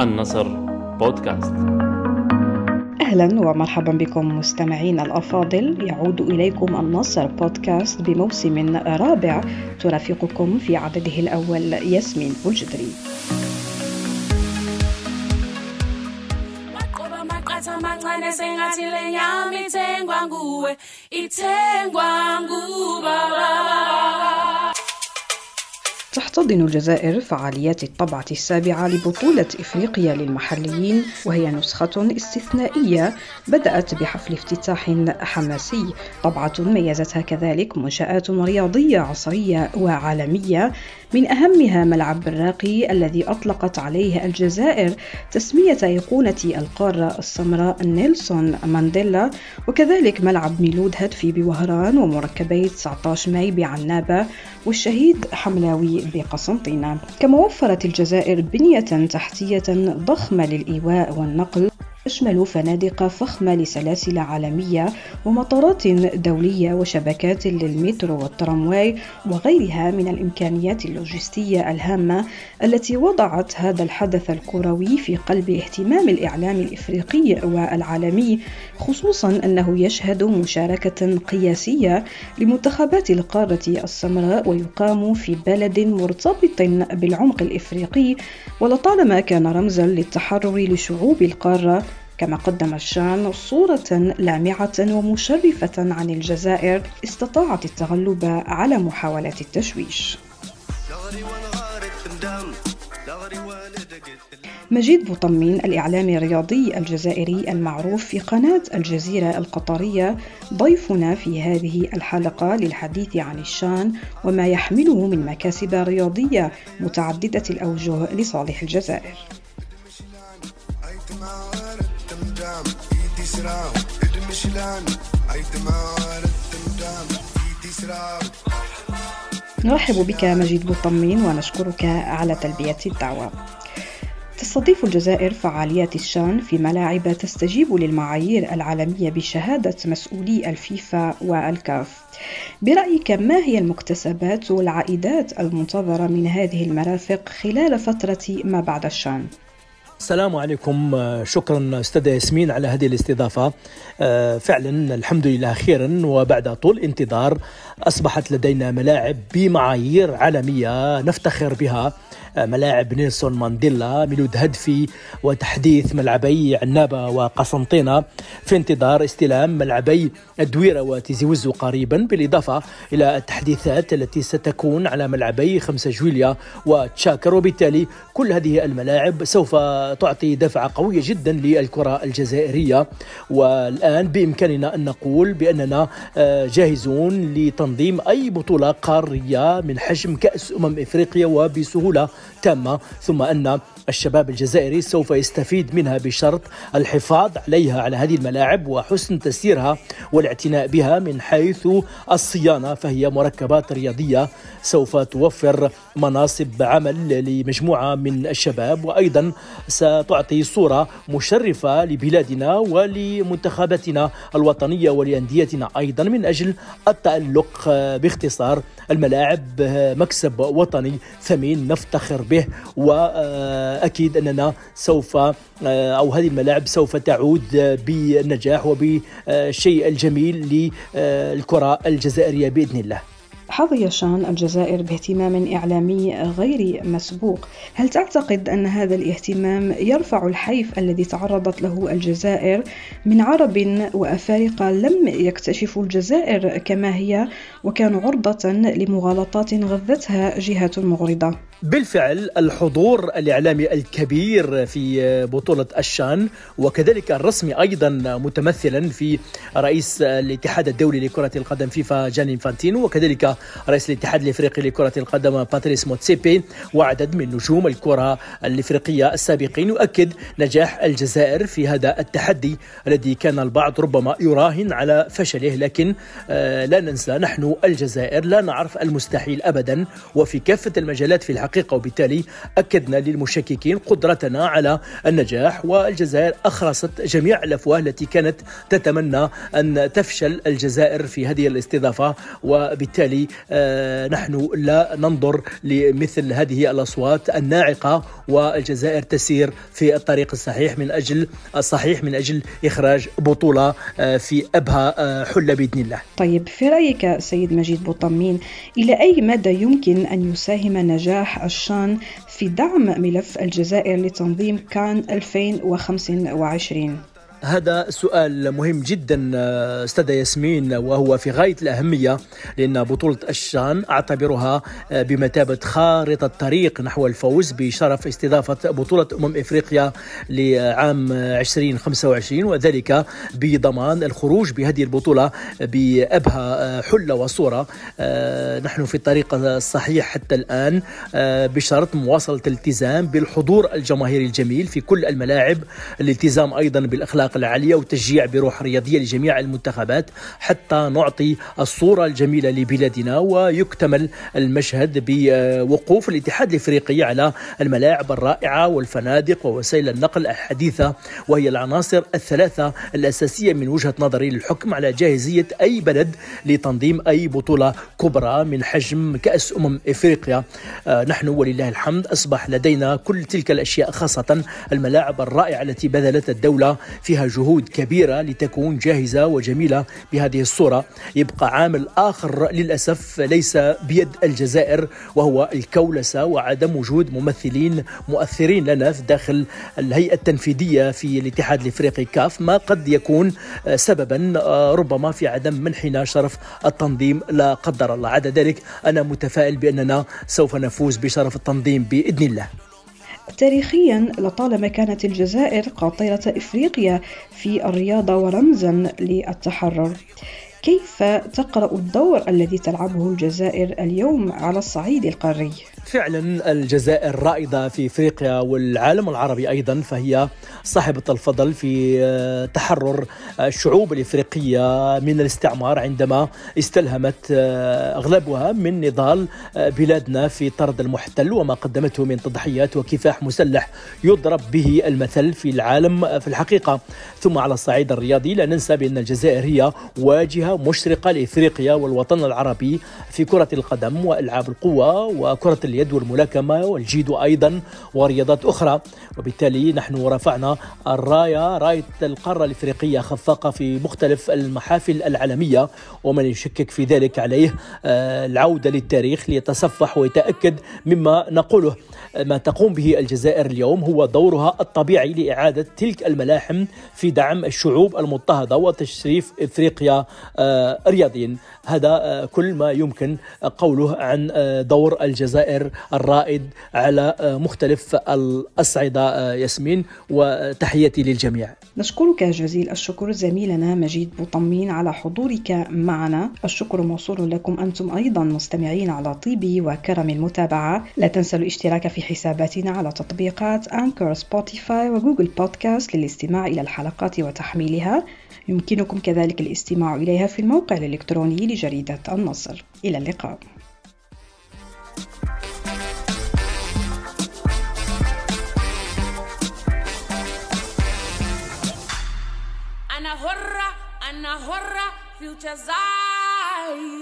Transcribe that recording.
النصر بودكاست. أهلا ومرحبا بكم مستمعين الأفاضل. يعود إليكم النصر بودكاست بموسم رابع. ترافقكم في عدده الأول ياسمين بوجدري ithengwa nguwe ithengwa ngubaba تحتضن الجزائر فعاليات الطبعة السابعة لبطولة إفريقيا للمحليين وهي نسخة استثنائية بدأت بحفل افتتاح حماسي. طبعة ميزتها كذلك منشآت رياضية عصرية وعالمية. من أهمها ملعب براقي الذي أطلقت عليه الجزائر تسمية أيقونة القارة السمراء نيلسون مانديلا. وكذلك ملعب ميلود هدفي بوهران ومركبي 19 ماي بعنابة والشهيد حملاوي بقسنطينة كما وفرت الجزائر بنية تحتية ضخمة للإيواء والنقل. تشمل فنادق فخمة لسلاسل عالمية ومطارات دولية وشبكات للمترو والترامواي وغيرها من الإمكانيات اللوجستية الهامة التي وضعت هذا الحدث الكروي في قلب اهتمام الإعلام الإفريقي والعالمي خصوصا أنه يشهد مشاركة قياسية لمنتخبات القارة السمراء ويقام في بلد مرتبط بالعمق الإفريقي ولطالما كان رمزا للتحرر لشعوب القارة كما قدم الشان صورة لامعة ومشرفة عن الجزائر استطاعت التغلب على محاولات التشويش. مجيد بوطمين الإعلامي الرياضي الجزائري المعروف في قناة الجزيرة القطرية ضيفنا في هذه الحلقة للحديث عن الشان وما يحمله من مكاسب رياضية متعددة الأوجه لصالح الجزائر. نرحب بك مجيد بوطمين ونشكرك على تلبية الدعوة. تستضيف الجزائر فعاليات الشان في ملاعب تستجيب للمعايير العالمية بشهادة مسؤولي الفيفا والكاف. برأيك ما هي المكتسبات والعائدات المنتظرة من هذه المرافق خلال فترة ما بعد الشان؟ السلام عليكم. شكرا استاذه ياسمين على هذه الاستضافة. آه، فعلا الحمد لله خيرا. وبعد طول انتظار أصبحت لدينا ملاعب بمعايير عالمية نفتخر بها. ملاعب نيلسون مانديلا ميلود هدفي وتحديث ملعبي عنابة وقسنطينة. في انتظار استلام ملعبي الدويرة وتيزي وزو قريبا. بالإضافة إلى التحديثات التي ستكون على ملعبي خمسة جويليا وتشاكر. وبالتالي كل هذه الملاعب سوف تعطي دفعة قوية جدا للكرة الجزائرية. والآن بإمكاننا أن نقول بأننا آه، جاهزون لتنظيم أي بطولة قارية من حجم كأس أمم إفريقيا وبسهولة تامة. ثم أن الشباب الجزائري سوف يستفيد منها بشرط الحفاظ عليها على هذه الملاعب وحسن تسييرها والاعتناء بها من حيث الصيانة فهي مركبات رياضية سوف توفر مناصب عمل لمجموعة من الشباب وأيضا ستعطي صورة مشرفة لبلادنا ولمنتخباتنا الوطنية ولأنديتنا أيضا من أجل التألق باختصار الملاعب مكسب وطني ثمين نفتخر به وأكيد أننا سوف أو هذه الملاعب سوف تعود بالنجاح وبالشيء الجميل للكرة الجزائرية بإذن الله. حظي شان الجزائر باهتمام إعلامي غير مسبوق. هل تعتقد أن هذا الاهتمام يرفع الحيف الذي تعرضت له الجزائر من عرب وأفارقة لم يكتشفوا الجزائر كما هي وكانوا عرضة لمغالطات غذتها جهات مغرضة؟ بالفعل الحضور الإعلامي الكبير في بطولة الشان وكذلك الرسمي أيضا متمثلا في رئيس الاتحاد الدولي لكرة القدم فيفا جياني إنفانتينو وكذلك رئيس الاتحاد الإفريقي لكرة القدم باتريس موتسيبي وعدد من نجوم الكرة الإفريقية السابقين. يؤكد نجاح الجزائر في هذا التحدي الذي كان البعض ربما يراهن على فشله لكن آه، لا ننسى نحن الجزائر لا نعرف المستحيل ابدا وفي كافة المجالات في الحقيقة وبالتالي أكدنا للمشككين قدرتنا على النجاح والجزائر اخرست جميع الأفواه التي كانت تتمنى أن تفشل الجزائر في هذه الاستضافة وبالتالي آه، نحن لا ننظر لمثل هذه الأصوات الناعقة والجزائر تسير في الطريق الصحيح من أجل الصحيح من أجل إخراج بطولة آه، في أبها آه، حلة بإذن الله. طيب في رأيك سيد مجيد بوطمين إلى أي مدى يمكن أن يساهم نجاح الشان في دعم ملف الجزائر لتنظيم كان 2025 هذا سؤال مهم جدا أستاذة ياسمين وهو في غاية الأهمية لأن بطولة الشان أعتبرها بمثابة خارطة طريق نحو الفوز بشرف استضافة بطولة أمم إفريقيا لعام 2025 وذلك بضمان الخروج بهذه البطولة بأبهى حلة وصورة. نحن في الطريق الصحيح حتى الآن بشرط مواصلة الالتزام بالحضور الجماهيري الجميل في كل الملاعب الالتزام أيضا بالأخلاق العالية وتشجيع بروح رياضية لجميع المنتخبات حتى نعطي الصورة الجميلة لبلادنا ويكتمل المشهد بوقوف الاتحاد الإفريقي على الملاعب الرائعة والفنادق ووسائل النقل الحديثة وهي العناصر الثلاثة الأساسية من وجهة نظري للحكم على جاهزية أي بلد لتنظيم أي بطولة كبرى من حجم كأس أمم إفريقيا. آه، نحن ولله الحمد أصبح لدينا كل تلك الأشياء خاصة الملاعب الرائعة التي بذلت الدولة فيها جهود كبيرة لتكون جاهزة وجميلة بهذه الصورة. يبقى عامل آخر للأسف ليس بيد الجزائر وهو الكولسة وعدم وجود ممثلين مؤثرين لنا في داخل الهيئة التنفيذية في الاتحاد الإفريقي كاف ما قد يكون سببا ربما في عدم منحنا شرف التنظيم لا قدر الله. عدا ذلك أنا متفائل بأننا سوف نفوز بشرف التنظيم بإذن الله. تاريخيا لطالما كانت الجزائر قاطرة إفريقيا في الرياضة ورمزا للتحرر كيف تقرأ الدور الذي تلعبه الجزائر اليوم على الصعيد القاري؟ فعلا الجزائر رائدة في إفريقيا والعالم العربي أيضا فهي صاحبة الفضل في آه، تحرر الشعوب الإفريقية من الاستعمار عندما استلهمت آه، أغلبها من نضال آه، بلادنا في طرد المحتل وما قدمته من تضحيات وكفاح مسلح يضرب به المثل في العالم في الحقيقة. ثم على الصعيد الرياضي لا ننسى بأن الجزائر هي واجهة مشرقة لإفريقيا والوطن العربي في كرة القدم وإلعاب القوة وكرة اليد والملاكمة والجيدو أيضا ورياضات أخرى. وبالتالي نحن رفعنا الراية راية القارة الإفريقية خفاقة في مختلف المحافل العالمية. ومن يشكك في ذلك عليه آه، العودة للتاريخ ليتصفح ويتأكد مما نقوله. ما تقوم به الجزائر اليوم هو دورها الطبيعي لإعادة تلك الملاحم في دعم الشعوب المضطهدة وتشريف إفريقيا آه، رياضيا هذا آه، كل ما يمكن قوله عن دور الجزائر الرائد على مختلف الأصعدة ياسمين وتحياتي للجميع. نشكرك جزيل الشكر زميلنا مجيد بوطمين على حضورك معنا. الشكر موصول لكم أنتم أيضا مستمعين على طيب وكرم المتابعة. لا تنسوا الاشتراك في حساباتنا على تطبيقات أنكر سبوتيفاي وجوجل بودكاست للاستماع إلى الحلقات وتحميلها. يمكنكم كذلك الاستماع إليها في الموقع الإلكتروني لجريدة النصر. إلى اللقاء. horror future's eyes.